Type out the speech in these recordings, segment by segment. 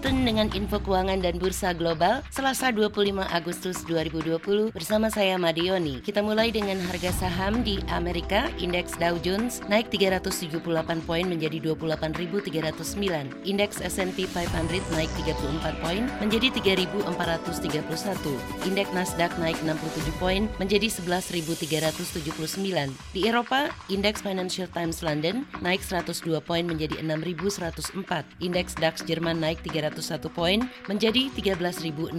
Time dengan info keuangan dan bursa global Selasa 25 Agustus 2020 bersama saya Madioni. Kita mulai dengan harga saham di Amerika, indeks Dow Jones naik 378 poin menjadi 28.309. Indeks S&P 500 naik 34 poin menjadi 3.431. Indeks Nasdaq naik 67 poin menjadi 11.379. Di Eropa, indeks Financial Times London naik 102 poin menjadi 6.104. Indeks DAX Jerman naik 301 poin menjadi 13.066.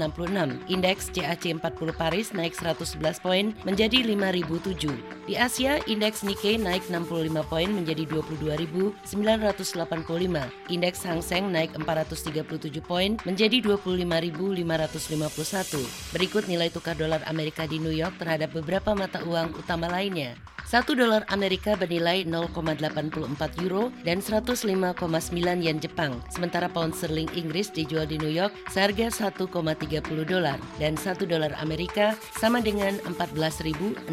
Indeks CAC 40 Paris naik 111 poin menjadi 5.007. Di Asia, indeks Nikkei naik 65 poin menjadi 22.985. Indeks Hang Seng naik 437 poin menjadi 25.551. Berikut nilai tukar dolar Amerika di New York terhadap beberapa mata uang utama lainnya. 1 dolar Amerika bernilai 0,84 euro dan 105,9 yen Jepang. Sementara pound sterling Inggris dijual di New York seharga 1,30 dolar dan 1 dolar Amerika sama dengan 14.667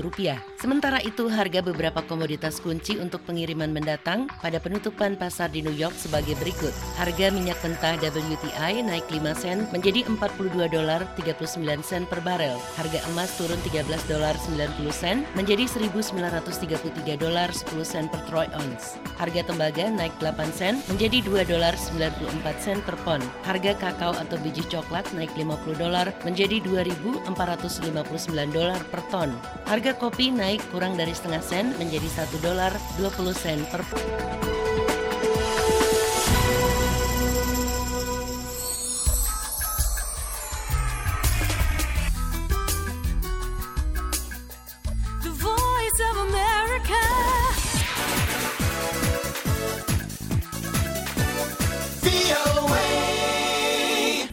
rupiah. Sementara itu harga beberapa komoditas kunci untuk pengiriman mendatang pada penutupan pasar di New York sebagai berikut. Harga minyak mentah WTI naik 5 sen menjadi 42 dolar 39 sen per barel. Harga emas turun 13 dolar 90 sen sen menjadi 1.933 dolar 10 sen per troy ounce. Harga tembaga naik 8 sen menjadi 2 dolar 94 sen per pon. Harga kakao atau biji coklat naik 50 dolar menjadi 2.459 dolar per ton. Harga kopi naik kurang dari setengah sen menjadi 1 dolar 20 sen per pon.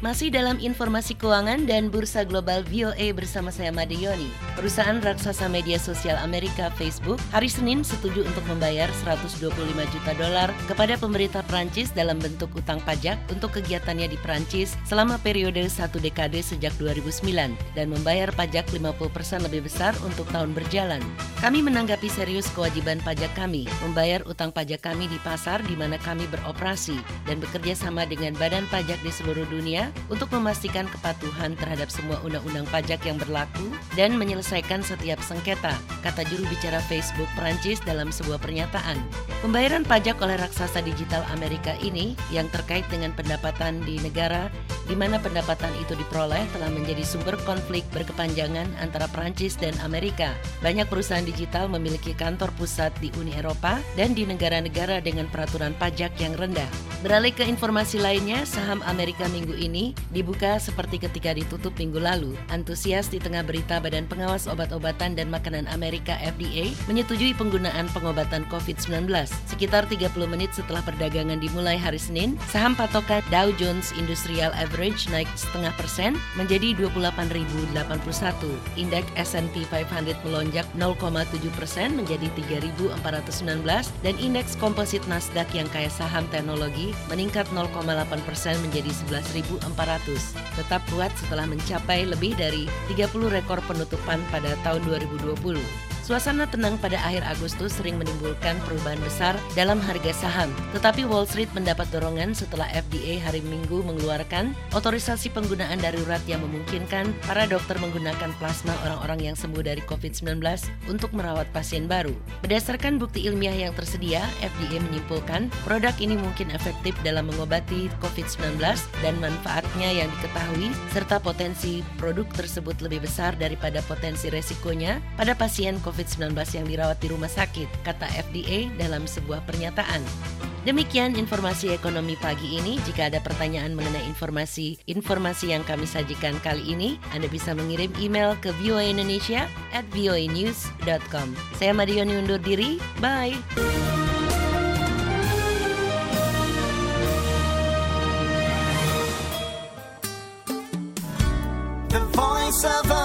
Masih dalam informasi keuangan dan bursa global VOA bersama saya Yoni. Perusahaan raksasa media sosial Amerika Facebook hari Senin setuju untuk membayar 125 juta dolar kepada pemerintah Prancis dalam bentuk utang pajak untuk kegiatannya di Prancis selama periode satu dekade sejak 2009 dan membayar pajak 50% lebih besar untuk tahun berjalan. Kami menanggapi serius kewajiban pajak kami, membayar utang pajak kami di pasar di mana kami beroperasi dan bekerja sama dengan badan pajak di seluruh dunia untuk memastikan kepatuhan terhadap semua undang-undang pajak yang berlaku dan menyelesaikan setiap sengketa, kata juru bicara Facebook Perancis dalam sebuah pernyataan. Pembayaran pajak oleh raksasa digital Amerika ini yang terkait dengan pendapatan di negara di mana pendapatan itu diperoleh telah menjadi sumber konflik berkepanjangan antara Perancis dan Amerika. Banyak perusahaan digital memiliki kantor pusat di Uni Eropa dan di negara-negara dengan peraturan pajak yang rendah. Beralih ke informasi lainnya, saham Amerika minggu ini dibuka seperti ketika ditutup minggu lalu. Antusias di tengah berita Badan Pengawas Obat-obatan dan Makanan Amerika FDA menyetujui penggunaan pengobatan COVID-19. Sekitar 30 menit setelah perdagangan dimulai hari Senin, saham patokan Dow Jones Industrial Average average naik setengah persen menjadi 28.081. Indeks S&P 500 melonjak 0,7 persen menjadi 3.419 dan indeks komposit Nasdaq yang kaya saham teknologi meningkat 0,8 persen menjadi 11.400. Tetap kuat setelah mencapai lebih dari 30 rekor penutupan pada tahun 2020. Suasana tenang pada akhir Agustus sering menimbulkan perubahan besar dalam harga saham. Tetapi Wall Street mendapat dorongan setelah FDA hari Minggu mengeluarkan otorisasi penggunaan darurat yang memungkinkan para dokter menggunakan plasma orang-orang yang sembuh dari COVID-19 untuk merawat pasien baru. Berdasarkan bukti ilmiah yang tersedia, FDA menyimpulkan produk ini mungkin efektif dalam mengobati COVID-19 dan manfaatnya yang diketahui serta potensi produk tersebut lebih besar daripada potensi resikonya pada pasien COVID-19 COVID-19 yang dirawat di rumah sakit, kata FDA dalam sebuah pernyataan. Demikian informasi ekonomi pagi ini. Jika ada pertanyaan mengenai informasi-informasi yang kami sajikan kali ini, Anda bisa mengirim email ke voaindonesia at voanews.com. Saya Madioni undur diri. Bye! Voice of